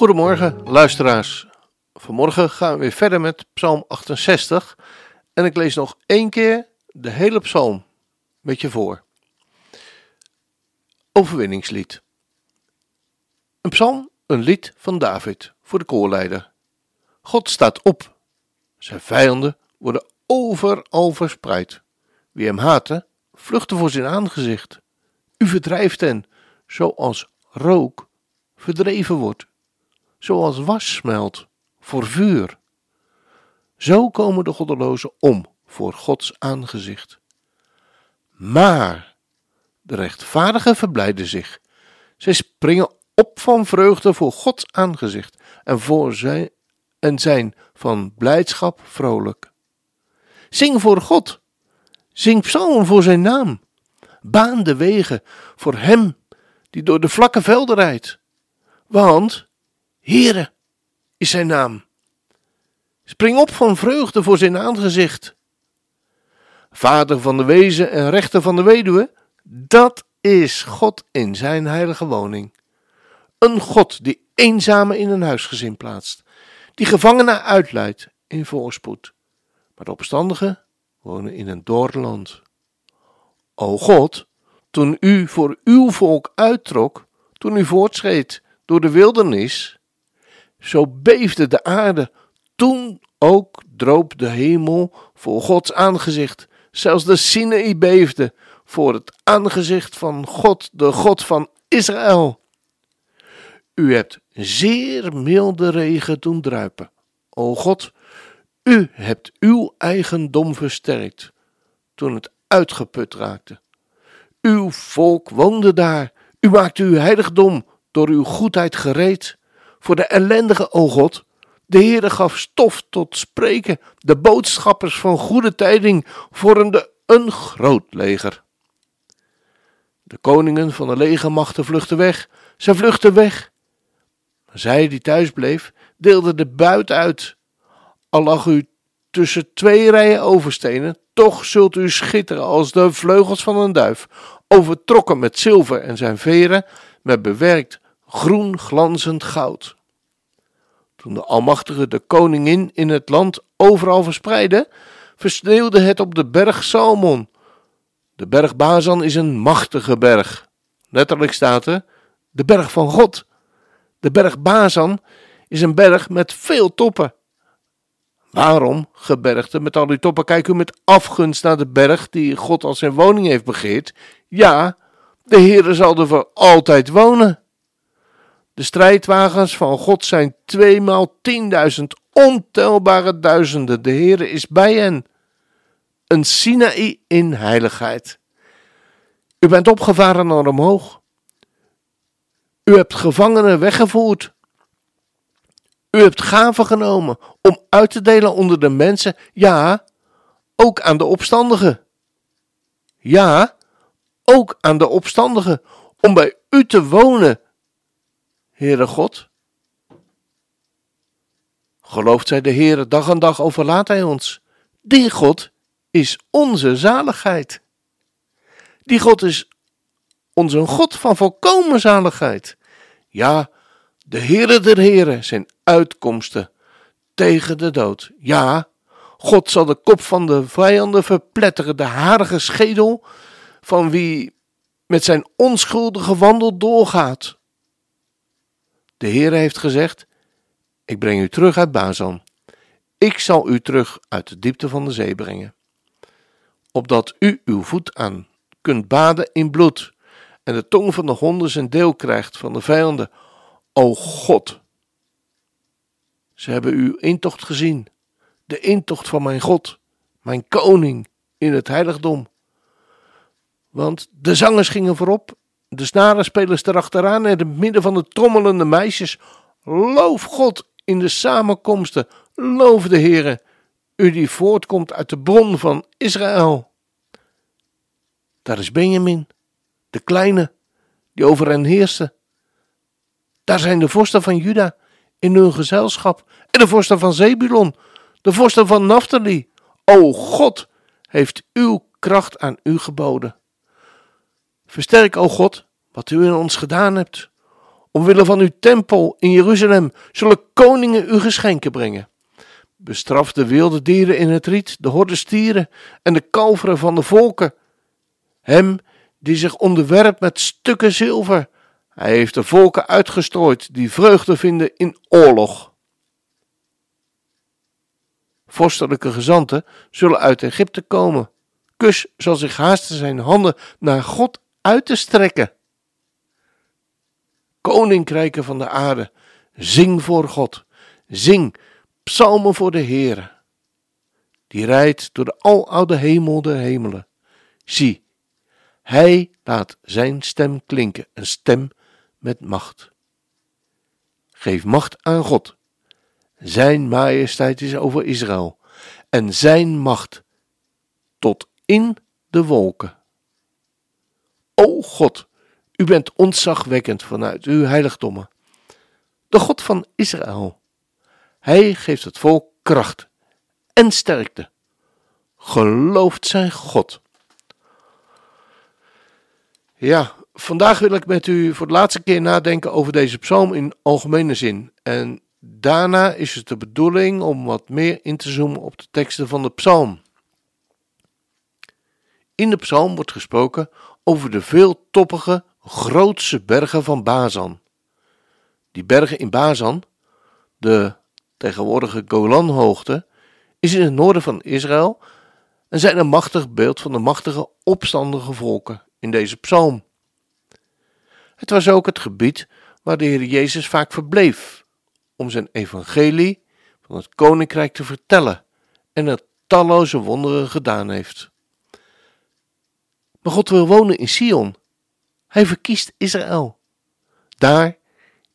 Goedemorgen, luisteraars. Vanmorgen gaan we weer verder met Psalm 68. En ik lees nog één keer de hele psalm met je voor. Overwinningslied. Een psalm, een lied van David voor de koorleider. God staat op. Zijn vijanden worden overal verspreid. Wie hem haatte, vluchtte voor zijn aangezicht. U verdrijft hen, zoals rook verdreven wordt, zoals was smelt voor vuur. Zo komen de goddelozen om voor Gods aangezicht. Maar de rechtvaardigen verblijden zich. Zij springen op van vreugde voor Gods aangezicht en, voor zijn, en zijn van blijdschap vrolijk. Zing voor God. Zing psalmen voor zijn naam. Baan de wegen voor hem die door de vlakke velden rijdt. Want, Heere, is zijn naam. Spring op van vreugde voor zijn aangezicht. Vader van de wezen en rechter van de weduwe, dat is God in zijn heilige woning. Een God die eenzamen in een huisgezin plaatst, die gevangenen uitleidt in voorspoed. Maar de opstandigen wonen in een doorland. O God, toen u voor uw volk uittrok, toen u voortschreed door de wildernis, zo beefde de aarde toen ook droop de hemel voor Gods aangezicht. Zelfs de Sinaï beefde voor het aangezicht van God, de God van Israël. U hebt zeer milde regen doen druipen. O God, u hebt uw eigendom versterkt toen het uitgeput raakte. Uw volk woonde daar. U maakte uw heiligdom door uw goedheid gereed. Voor de ellendige, o God, de Heere gaf stof tot spreken. De boodschappers van goede tijding vormden een groot leger. De koningen van de legermachten vluchtten weg. Ze vluchtten weg. Zij die thuis bleef, deelde de buit uit. Al lag u tussen twee rijen overstenen, toch zult u schitteren als de vleugels van een duif, overtrokken met zilver en zijn veren met bewerkt groen glanzend goud. Toen de Almachtige de koningin in het land overal verspreidde, versneeuwde het op de berg Salmon. De berg Bazan is een machtige berg. Letterlijk staat er, de berg van God. De berg Bazan is een berg met veel toppen. Waarom, gebergte, met al die toppen, kijkt u met afgunst naar de berg die God als zijn woning heeft begeerd? Ja, de Heere zal er voor altijd wonen. De strijdwagens van God zijn tweemaal tienduizend, ontelbare duizenden. De Heere is bij hen. Een Sinaï in heiligheid. U bent opgevaren naar omhoog. U hebt gevangenen weggevoerd. U hebt gaven genomen om uit te delen onder de mensen, ja, ook aan de opstandigen. Ja, ook aan de opstandigen, om bij u te wonen Heere God. Gelooft zij de Heere dag aan dag overlaat hij ons. Die God is onze zaligheid. Die God is onze God van volkomen zaligheid. Ja, de Heere der Heren zijn uitkomsten tegen de dood. Ja, God zal de kop van de vijanden verpletteren, de harige schedel van wie met zijn onschuldige wandel doorgaat. De Heer heeft gezegd: Ik breng u terug uit Bazan. Ik zal u terug uit de diepte van de zee brengen. Opdat u uw voet aan kunt baden in bloed en de tong van de honden zijn deel krijgt van de vijanden. O God! Ze hebben uw intocht gezien, de intocht van mijn God, mijn koning in het heiligdom. Want de zangers gingen voorop de snarenspelers erachteraan en in het midden van de trommelende meisjes. Loof God in de samenkomsten, loof de Heere, u die voortkomt uit de bron van Israël. Daar is Benjamin, de kleine, die over hen heerste. Daar zijn de vorsten van Juda in hun gezelschap en de vorsten van Zebulon, de vorsten van Naphtali. O God, heeft uw kracht aan u geboden. Versterk, o God, wat u in ons gedaan hebt. Omwille van uw tempel in Jeruzalem zullen koningen u geschenken brengen. Bestraf de wilde dieren in het riet, de horde stieren en de kalveren van de volken. Hem die zich onderwerpt met stukken zilver. Hij heeft de volken uitgestrooid die vreugde vinden in oorlog. Vorstelijke gezanten zullen uit Egypte komen. Kus zal zich haasten zijn handen naar God uit te strekken. Koninkrijken van de aarde, zing voor God. Zing psalmen voor de Heere. Die rijdt door de aloude hemel der hemelen. Zie, hij laat zijn stem klinken, een stem met macht. Geef macht aan God. Zijn majesteit is over Israël en zijn macht tot in de wolken. O God, u bent ontzagwekkend vanuit uw heiligdommen. De God van Israël. Hij geeft het volk kracht en sterkte. Gelooft zijn God. Ja, vandaag wil ik met u voor de laatste keer nadenken over deze psalm in algemene zin. En daarna is het de bedoeling om wat meer in te zoomen op de teksten van de psalm. In de psalm wordt gesproken over de veeltoppige, grootse bergen van Bazan. Die bergen in Bazan, de tegenwoordige Golanhoogte, is in het noorden van Israël en zijn een machtig beeld van de machtige opstandige volken in deze psalm. Het was ook het gebied waar de Heer Jezus vaak verbleef om zijn evangelie van het koninkrijk te vertellen en er talloze wonderen gedaan heeft. Maar God wil wonen in Sion. Hij verkiest Israël. Daar,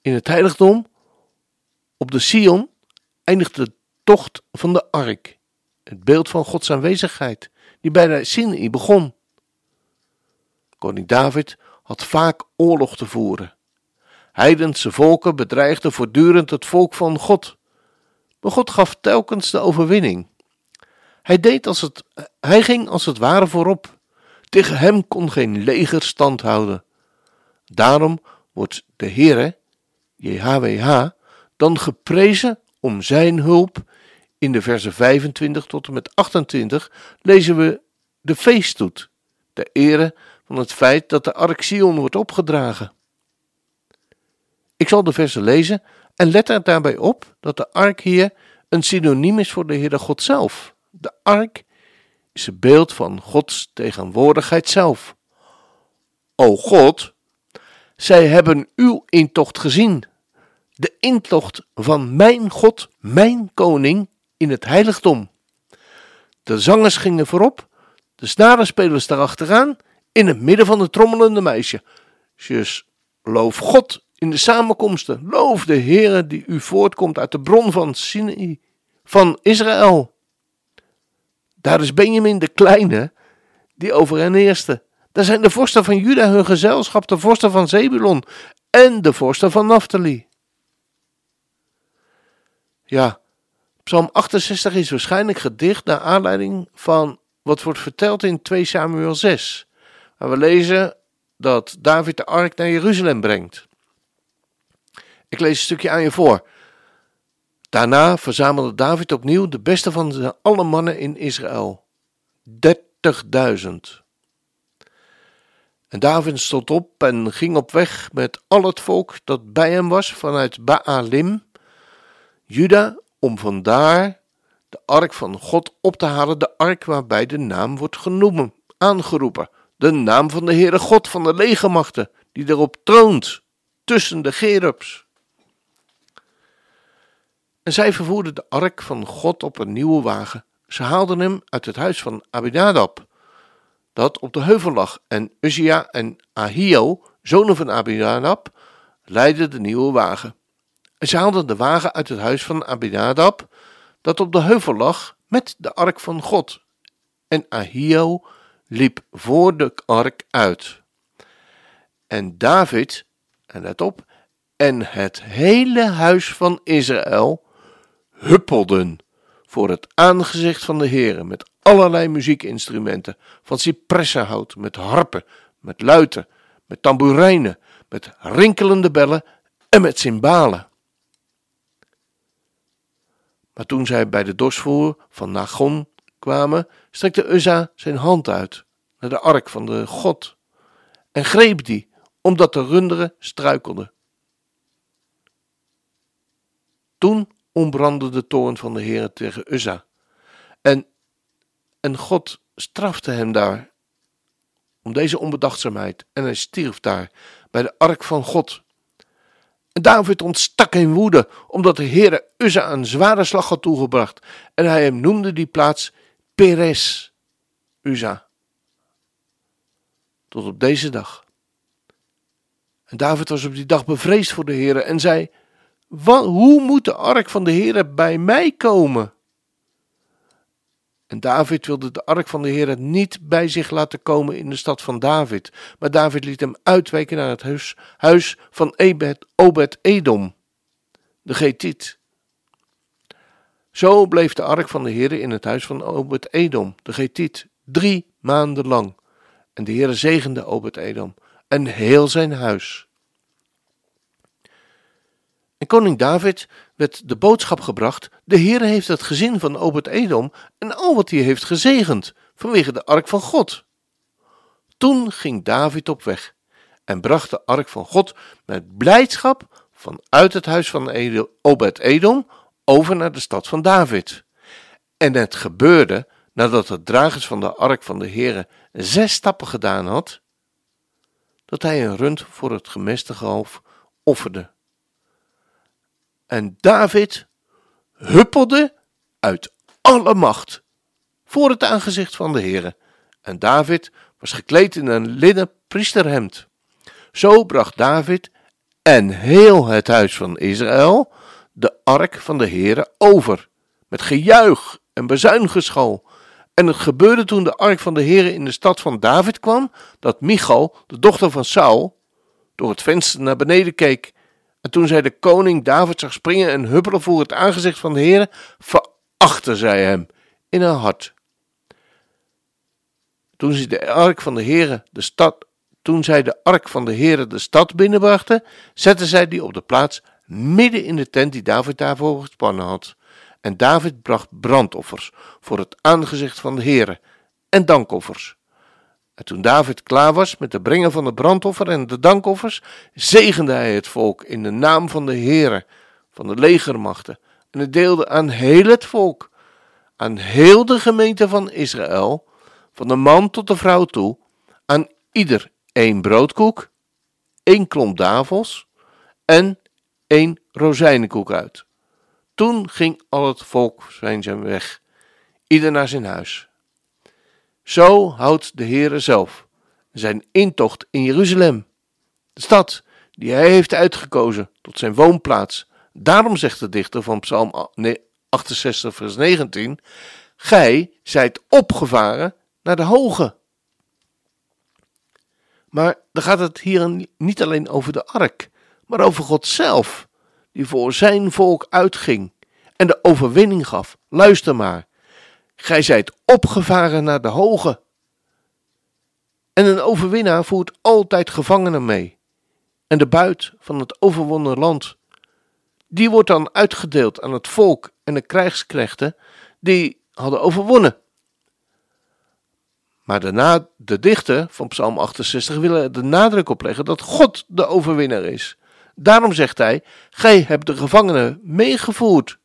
in het heiligdom, op de Sion, eindigt de tocht van de ark. Het beeld van Gods aanwezigheid, die bij de Sinai begon. Koning David had vaak oorlog te voeren. Heidense volken bedreigden voortdurend het volk van God. Maar God gaf telkens de overwinning. Hij, deed als het, hij ging als het ware voorop. Tegen hem kon geen leger stand houden. Daarom wordt de Heere, JHWH, dan geprezen om zijn hulp. In de versen 25 tot en met 28 lezen we de feeststoet, de ere van het feit dat de ark Sion wordt opgedragen. Ik zal de versen lezen en let er daarbij op dat de ark hier een synoniem is voor de Heere God zelf. De ark is het beeld van Gods tegenwoordigheid zelf. O God, zij hebben uw intocht gezien, de intocht van mijn God, mijn koning, in het heiligdom. De zangers gingen voorop, de snarenspelers daarachteraan, in het midden van de trommelende meisjes. Loof God in de samenkomsten, loof de Heere die u voortkomt uit de bron van Sinai, van Israël. Daar is Benjamin de Kleine, die over hen eerste. Daar zijn de vorsten van Juda hun gezelschap, de vorsten van Zebulon en de vorsten van Naphtali. Ja, Psalm 68 is waarschijnlijk gedicht naar aanleiding van wat wordt verteld in 2 Samuel 6, waar we lezen dat David de ark naar Jeruzalem brengt. Ik lees een stukje aan je voor. Daarna verzamelde David opnieuw de beste van alle mannen in Israël. 30.000. En David stond op en ging op weg met al het volk dat bij hem was vanuit Baalim, Juda, om vandaar de ark van God op te halen, de ark waarbij de naam wordt genoemd, aangeroepen, de naam van de Heere God van de legermachten, die erop troont, tussen de gerubs. En zij vervoerden de ark van God op een nieuwe wagen. Ze haalden hem uit het huis van Abinadab, dat op de heuvel lag, en Uzia en Ahio zonen van Abinadab, leidden de nieuwe wagen. En ze haalden de wagen uit het huis van Abinadab, dat op de heuvel lag, met de ark van God. En Ahio liep voor de ark uit. En David, en let op, en het hele huis van Israël huppelden voor het aangezicht van de Heere met allerlei muziekinstrumenten, van cipressenhout, met harpen, met luiten, met tamboerijnen, met rinkelende bellen en met cymbalen. Maar toen zij bij de dorsvoer van Nagon kwamen, strekte Uzza zijn hand uit naar de ark van de God en greep die, omdat de runderen struikelden. Toen ontbrandde de toorn van de Heer tegen Uzza. En, en God strafte hem daar om deze onbedachtzaamheid en hij stierf daar bij de ark van God. En David ontstak in woede, omdat de Heere Uzza een zware slag had toegebracht en hij hem noemde die plaats Peres Uzza. Tot op deze dag. En David was op die dag bevreesd voor de Heere en zei hoe moet de ark van de Heer bij mij komen? En David wilde de ark van de Heer niet bij zich laten komen in de stad van David, maar David liet hem uitwijken naar het huis, huis van Ebed, Obed-Edom, de Getiet. Zo bleef de ark van de Heer in het huis van Obed-Edom, de Getiet, drie maanden lang. En de Heer zegende Obed-Edom en heel zijn huis. En koning David werd de boodschap gebracht: De Heer heeft het gezin van Obed-Edom en al wat hij heeft gezegend, vanwege de ark van God. Toen ging David op weg en bracht de ark van God met blijdschap vanuit het huis van Obed-Edom over naar de stad van David. En het gebeurde nadat de dragers van de ark van de Heere zes stappen gedaan had, dat hij een rund voor het gemeste half offerde. En David huppelde uit alle macht voor het aangezicht van de Heere. En David was gekleed in een linnen priesterhemd. Zo bracht David en heel het huis van Israël de ark van de Heere over, met gejuich en bezuingeschal. En het gebeurde toen de ark van de Heere in de stad van David kwam, dat Michal, de dochter van Saul, door het venster naar beneden keek en toen zij de koning David zag springen en huppelen voor het aangezicht van de Heer, verachtte zij hem in haar hart. Toen zij de ark van de Heer de stad, toen zij de ark van de Heer de stad binnenbrachten, zette zij die op de plaats midden in de tent die David daarvoor gespannen had. En David bracht brandoffers voor het aangezicht van de Heer en dankoffers. En toen David klaar was met het brengen van het brandoffer en de dankoffers, zegende hij het volk in de naam van de Heere, van de legermachten. En het deelde aan heel het volk, aan heel de gemeente van Israël, van de man tot de vrouw toe, aan ieder één broodkoek, één klomp davels en één rozijnenkoek uit. Toen ging al het volk zijn weg, ieder naar zijn huis. Zo houdt de Heere zelf zijn intocht in Jeruzalem, de stad die hij heeft uitgekozen tot zijn woonplaats. Daarom zegt de dichter van Psalm 68, vers 19: Gij zijt opgevaren naar de hoge. Maar dan gaat het hier niet alleen over de ark, maar over God zelf, die voor zijn volk uitging en de overwinning gaf. Luister maar. Gij zijt opgevaren naar de hoge. En een overwinnaar voert altijd gevangenen mee. En de buit van het overwonnen land, die wordt dan uitgedeeld aan het volk en de krijgsknechten die hadden overwonnen. Maar daarna de dichter van Psalm 68 willen de nadruk op leggen dat God de overwinnaar is. Daarom zegt hij: Gij hebt de gevangenen meegevoerd.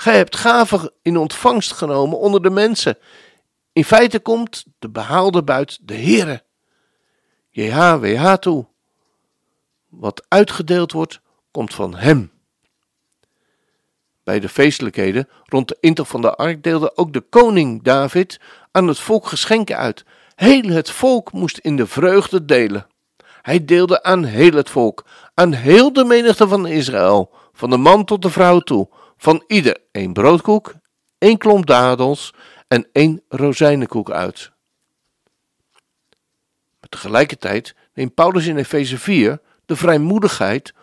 Gij hebt gaven in ontvangst genomen onder de mensen. In feite komt de behaalde buit de Heere. JHWH toe. Wat uitgedeeld wordt, komt van Hem. Bij de feestelijkheden rond de intocht van de ark deelde ook de koning David aan het volk geschenken uit. Heel het volk moest in de vreugde delen. Hij deelde aan heel het volk, aan heel de menigte van Israël, van de man tot de vrouw toe, van ieder één broodkoek, één klomp dadels en één rozijnenkoek uit. Maar tegelijkertijd neemt Paulus in Efeze 4 de vrijmoedigheid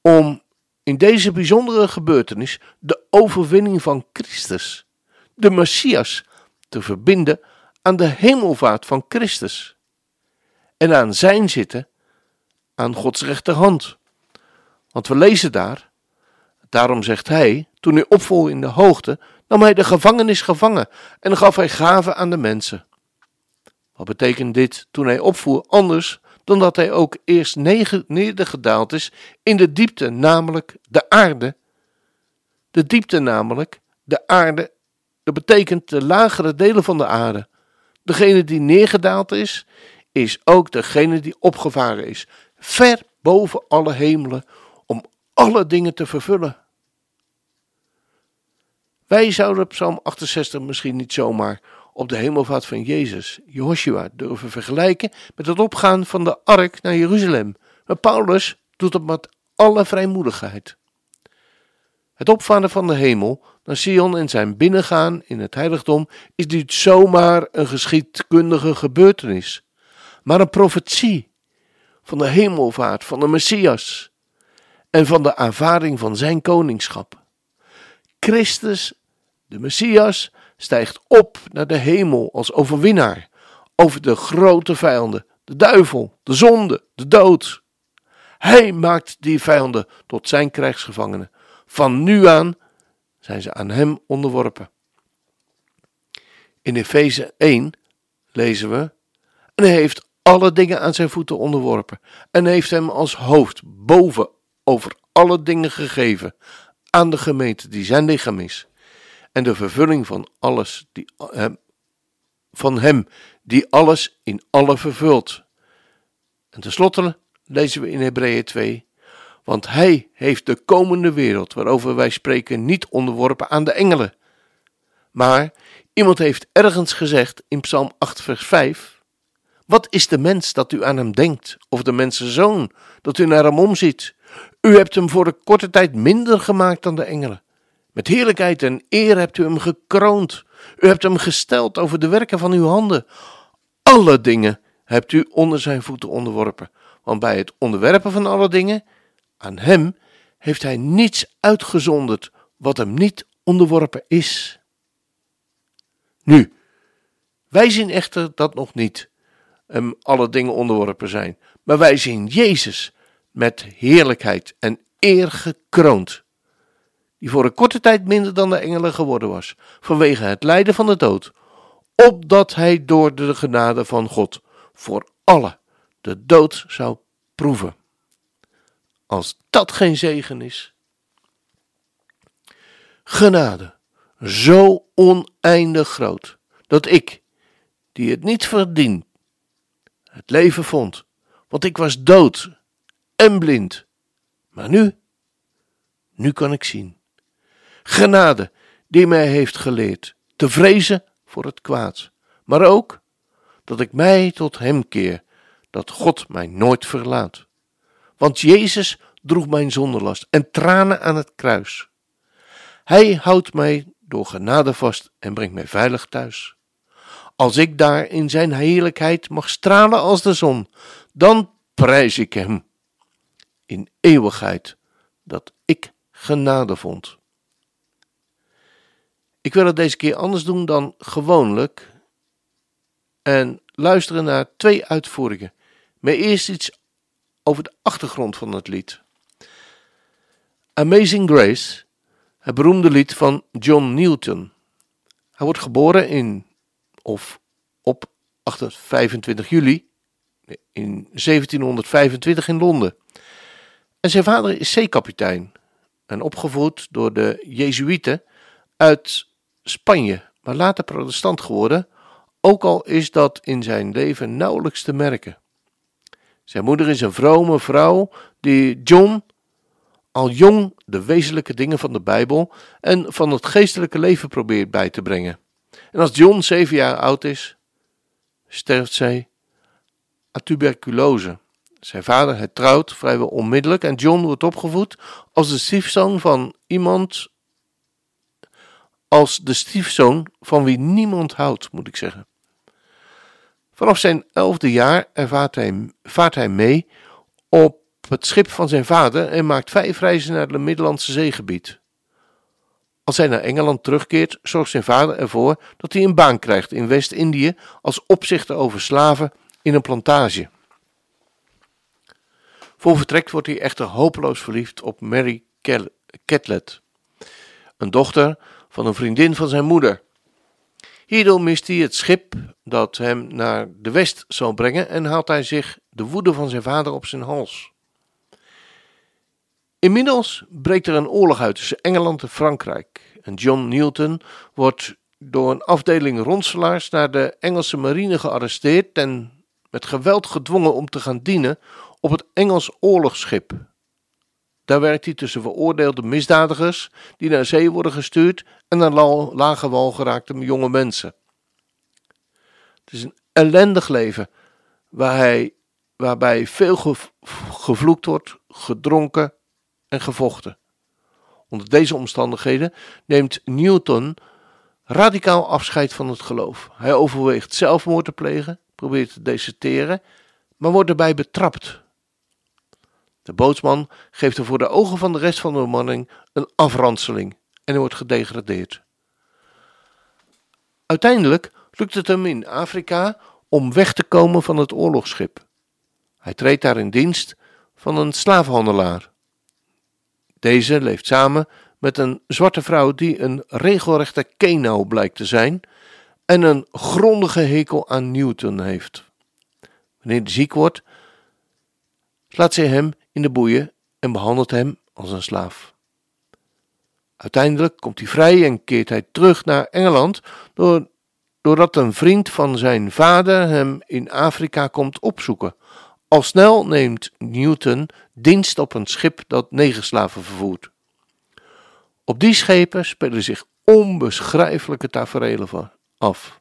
om in deze bijzondere gebeurtenis de overwinning van Christus, de Messias, te verbinden aan de hemelvaart van Christus en aan zijn zitten aan Gods rechterhand. Want we lezen daar, daarom zegt hij, toen hij opvoer in de hoogte, nam hij de gevangenis gevangen en gaf hij gaven aan de mensen. Wat betekent dit toen hij opvoer anders dan dat hij ook eerst nedergedaald is in de diepte, namelijk de aarde? De diepte namelijk, de aarde, dat betekent de lagere delen van de aarde. Degene die neergedaald is, is ook degene die opgevaren is, ver boven alle hemelen, om alle dingen te vervullen. Wij zouden Psalm 68 misschien niet zomaar op de hemelvaart van Jezus, Joshua, durven vergelijken met het opgaan van de ark naar Jeruzalem. Maar Paulus doet het met alle vrijmoedigheid. Het opvaren van de hemel naar Sion en zijn binnengaan in het heiligdom is niet zomaar een geschiedkundige gebeurtenis, maar een profetie van de hemelvaart van de Messias en van de aanvaarding van zijn koningschap. Christus, de Messias, stijgt op naar de hemel als overwinnaar over de grote vijanden, de duivel, de zonde, de dood. Hij maakt die vijanden tot zijn krijgsgevangenen. Van nu aan zijn ze aan hem onderworpen. In Efeze 1 lezen we: En hij heeft alle dingen aan zijn voeten onderworpen en heeft hem als hoofd boven over alle dingen gegeven aan de gemeente die zijn lichaam is en de vervulling van alles die van hem die alles in alle vervult. En tenslotte lezen we in Hebreeën 2 want hij heeft de komende wereld waarover wij spreken niet onderworpen aan de engelen. Maar iemand heeft ergens gezegd in Psalm 8 vers 5 wat is de mens dat u aan hem denkt, of de mensenzoon dat u naar hem omziet? U hebt hem voor een korte tijd minder gemaakt dan de engelen. Met heerlijkheid en eer hebt u hem gekroond. U hebt hem gesteld over de werken van uw handen. Alle dingen hebt u onder zijn voeten onderworpen. Want bij het onderwerpen van alle dingen, aan hem heeft hij niets uitgezonderd wat hem niet onderworpen is. Nu, wij zien echter dat nog niet hem alle dingen onderworpen zijn. Maar wij zien Jezus met heerlijkheid en eer gekroond, die voor een korte tijd minder dan de engelen geworden was, vanwege het lijden van de dood, opdat hij door de genade van God voor alle de dood zou proeven. Als dat geen zegen is. Genade, zo oneindig groot, dat ik, die het niet verdient, het leven vond. Want ik was dood en blind. Maar nu, nu kan ik zien. Genade die mij heeft geleerd te vrezen voor het kwaad. Maar ook dat ik mij tot Hem keer, dat God mij nooit verlaat. Want Jezus droeg mijn zonderlast en tranen aan het kruis. Hij houdt mij door genade vast en brengt mij veilig thuis. Als ik daar in zijn heerlijkheid mag stralen als de zon, dan prijs ik hem in eeuwigheid dat ik genade vond. Ik wil het deze keer anders doen dan gewoonlijk en luisteren naar twee uitvoeringen. Maar eerst iets over de achtergrond van het lied. Amazing Grace, het beroemde lied van John Newton. Hij wordt geboren in of op 25 juli in 1725 in Londen. En zijn vader is zeekapitein en opgevoed door de Jezuïeten uit Spanje, maar later protestant geworden, ook al is dat in zijn leven nauwelijks te merken. Zijn moeder is een vrome vrouw die John al jong de wezenlijke dingen van de Bijbel en van het geestelijke leven probeert bij te brengen. En als John zeven jaar oud is, sterft zij aan tuberculose. Zijn vader hertrouwt vrijwel onmiddellijk en John wordt opgevoed als de stiefzoon van iemand. Als de stiefzoon van wie niemand houdt, moet ik zeggen. Vanaf zijn elfde jaar ervaart hij, vaart hij mee op het schip van zijn vader en maakt vijf reizen naar het Middellandse zeegebied. Als hij naar Engeland terugkeert, zorgt zijn vader ervoor dat hij een baan krijgt in West-Indië als opzichter over slaven in een plantage. Voor vertrek wordt hij echter hopeloos verliefd op Mary Catlett, een dochter van een vriendin van zijn moeder. Hierdoor mist hij het schip dat hem naar de west zal brengen en haalt hij zich de woede van zijn vader op zijn hals. Inmiddels breekt er een oorlog uit tussen Engeland en Frankrijk en John Newton wordt door een afdeling ronselaars naar de Engelse marine gearresteerd en met geweld gedwongen om te gaan dienen op het Engels oorlogsschip. Daar werkt hij tussen veroordeelde misdadigers die naar zee worden gestuurd en naar lage wal geraakte jonge mensen. Het is een ellendig leven waar hij, waarbij veel gevloekt wordt, gedronken en gevochten. Onder deze omstandigheden neemt Newton radicaal afscheid van het geloof. Hij overweegt zelfmoord te plegen, probeert te deserteren, maar wordt erbij betrapt. De bootsman geeft er voor de ogen van de rest van de bemanning een afranseling en hij wordt gedegradeerd. Uiteindelijk lukt het hem in Afrika om weg te komen van het oorlogsschip. Hij treedt daar in dienst van een slavenhandelaar. Deze leeft samen met een zwarte vrouw die een regelrechte keno blijkt te zijn en een grondige hekel aan Newton heeft. Wanneer hij ziek wordt, slaat zij hem in de boeien en behandelt hem als een slaaf. Uiteindelijk komt hij vrij en keert hij terug naar Engeland doordat een vriend van zijn vader hem in Afrika komt opzoeken. Al snel neemt Newton dienst op een schip dat negerslaven vervoert. Op die schepen spelen zich onbeschrijfelijke tafereelen af.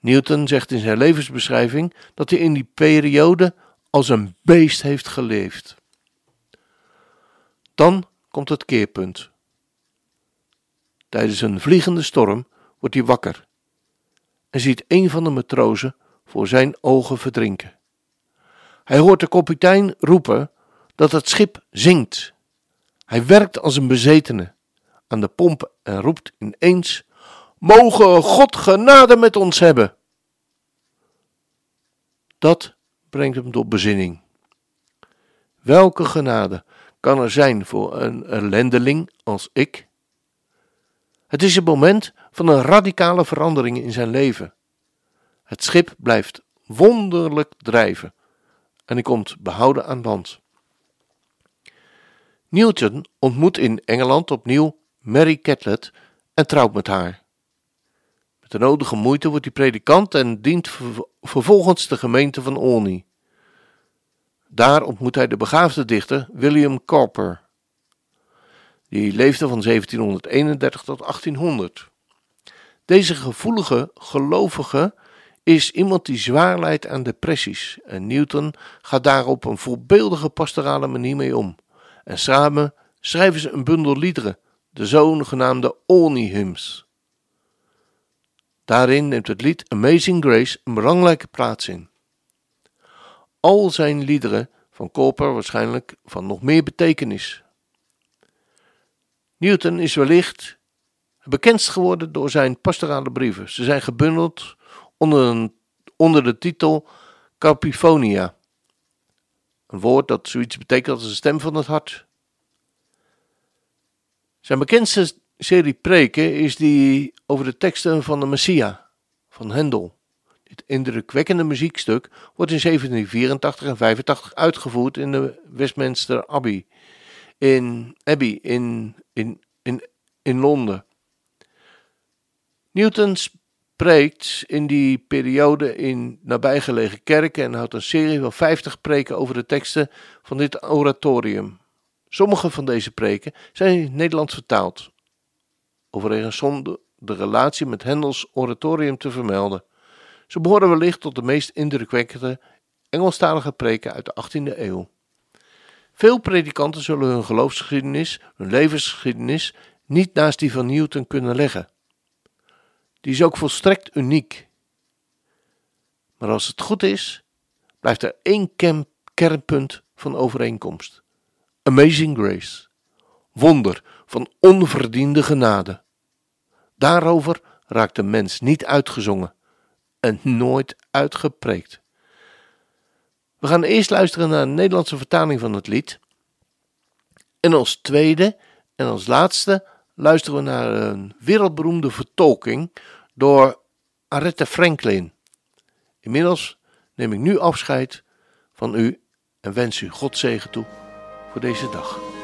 Newton zegt in zijn levensbeschrijving dat hij in die periode als een beest heeft geleefd. Dan komt het keerpunt. Tijdens een vliegende storm wordt hij wakker en ziet een van de matrozen voor zijn ogen verdrinken. Hij hoort de kapitein roepen dat het schip zinkt. Hij werkt als een bezetene aan de pomp en roept ineens: Mogen God genade met ons hebben! Dat brengt hem tot bezinning. Welke genade kan er zijn voor een ellendeling als ik? Het is het moment van een radicale verandering in zijn leven. Het schip blijft wonderlijk drijven en hij komt behouden aan land. Newton ontmoet in Engeland opnieuw Mary Catlett en trouwt met haar. Met de nodige moeite wordt hij predikant en dient vervolgens de gemeente van Olney. Daar ontmoet hij de begaafde dichter William Cowper. Die leefde van 1731 tot 1800. Deze gevoelige gelovige is iemand die zwaar lijdt aan depressies en Newton gaat daar op een voorbeeldige pastorale manier mee om. En samen schrijven ze een bundel liederen, de zogenaamde Olney Hymns. Daarin neemt het lied Amazing Grace een belangrijke plaats in. Al zijn liederen van Cowper waarschijnlijk van nog meer betekenis. Newton is wellicht bekendst geworden door zijn pastorale brieven. Ze zijn gebundeld onder, onder de titel Carpifonia. Een woord dat zoiets betekent als de stem van het hart. Zijn bekendste serie preken is die over de teksten van de Messia van Hendel. Dit indrukwekkende muziekstuk wordt in 1784 en 85 uitgevoerd in de Westminster Abbey in, Abbey in, in, in, in Londen. Newton spreekt in die periode in nabijgelegen kerken en houdt een serie van 50 preken over de teksten van dit oratorium. Sommige van deze preken zijn in het Nederlands vertaald, overigens zonder de relatie met Hendels oratorium te vermelden. Ze behoren wellicht tot de meest indrukwekkende Engelstalige preken uit de 18e eeuw. Veel predikanten zullen hun geloofsgeschiedenis, hun levensgeschiedenis, niet naast die van Newton kunnen leggen. Die is ook volstrekt uniek. Maar als het goed is, blijft er één kernpunt van overeenkomst: Amazing Grace, wonder van onverdiende genade. Daarover raakt de mens niet uitgezongen en nooit uitgepreekt. We gaan eerst luisteren naar een Nederlandse vertaling van het lied. En als tweede en als laatste luisteren we naar een wereldberoemde vertolking door Aretha Franklin. Inmiddels neem ik nu afscheid van u en wens u God zegen toe voor deze dag.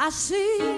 assim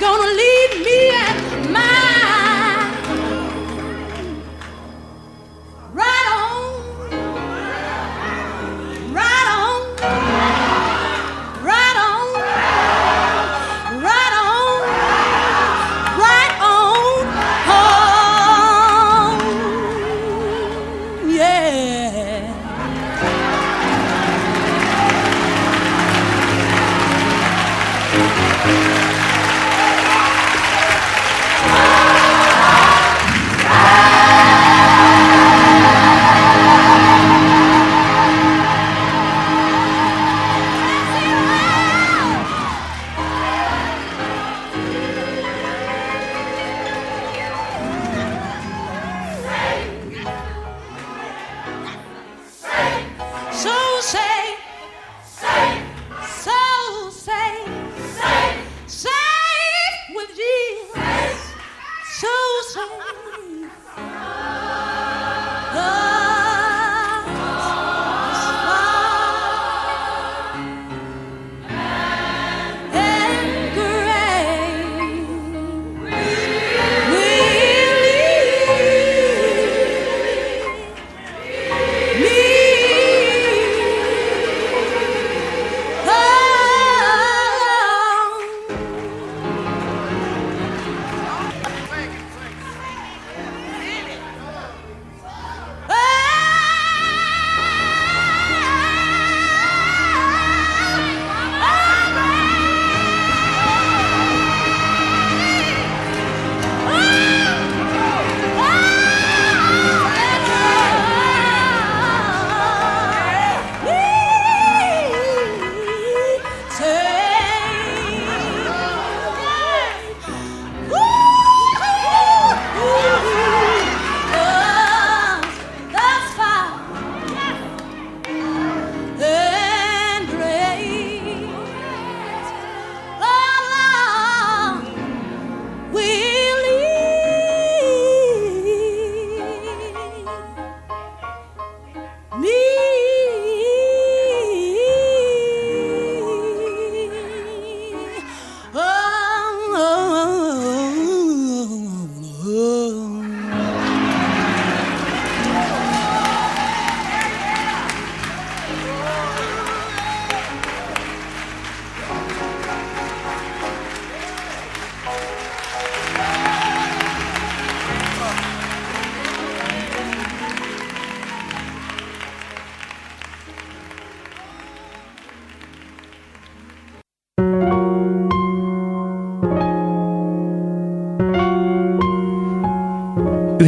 Gonna lead me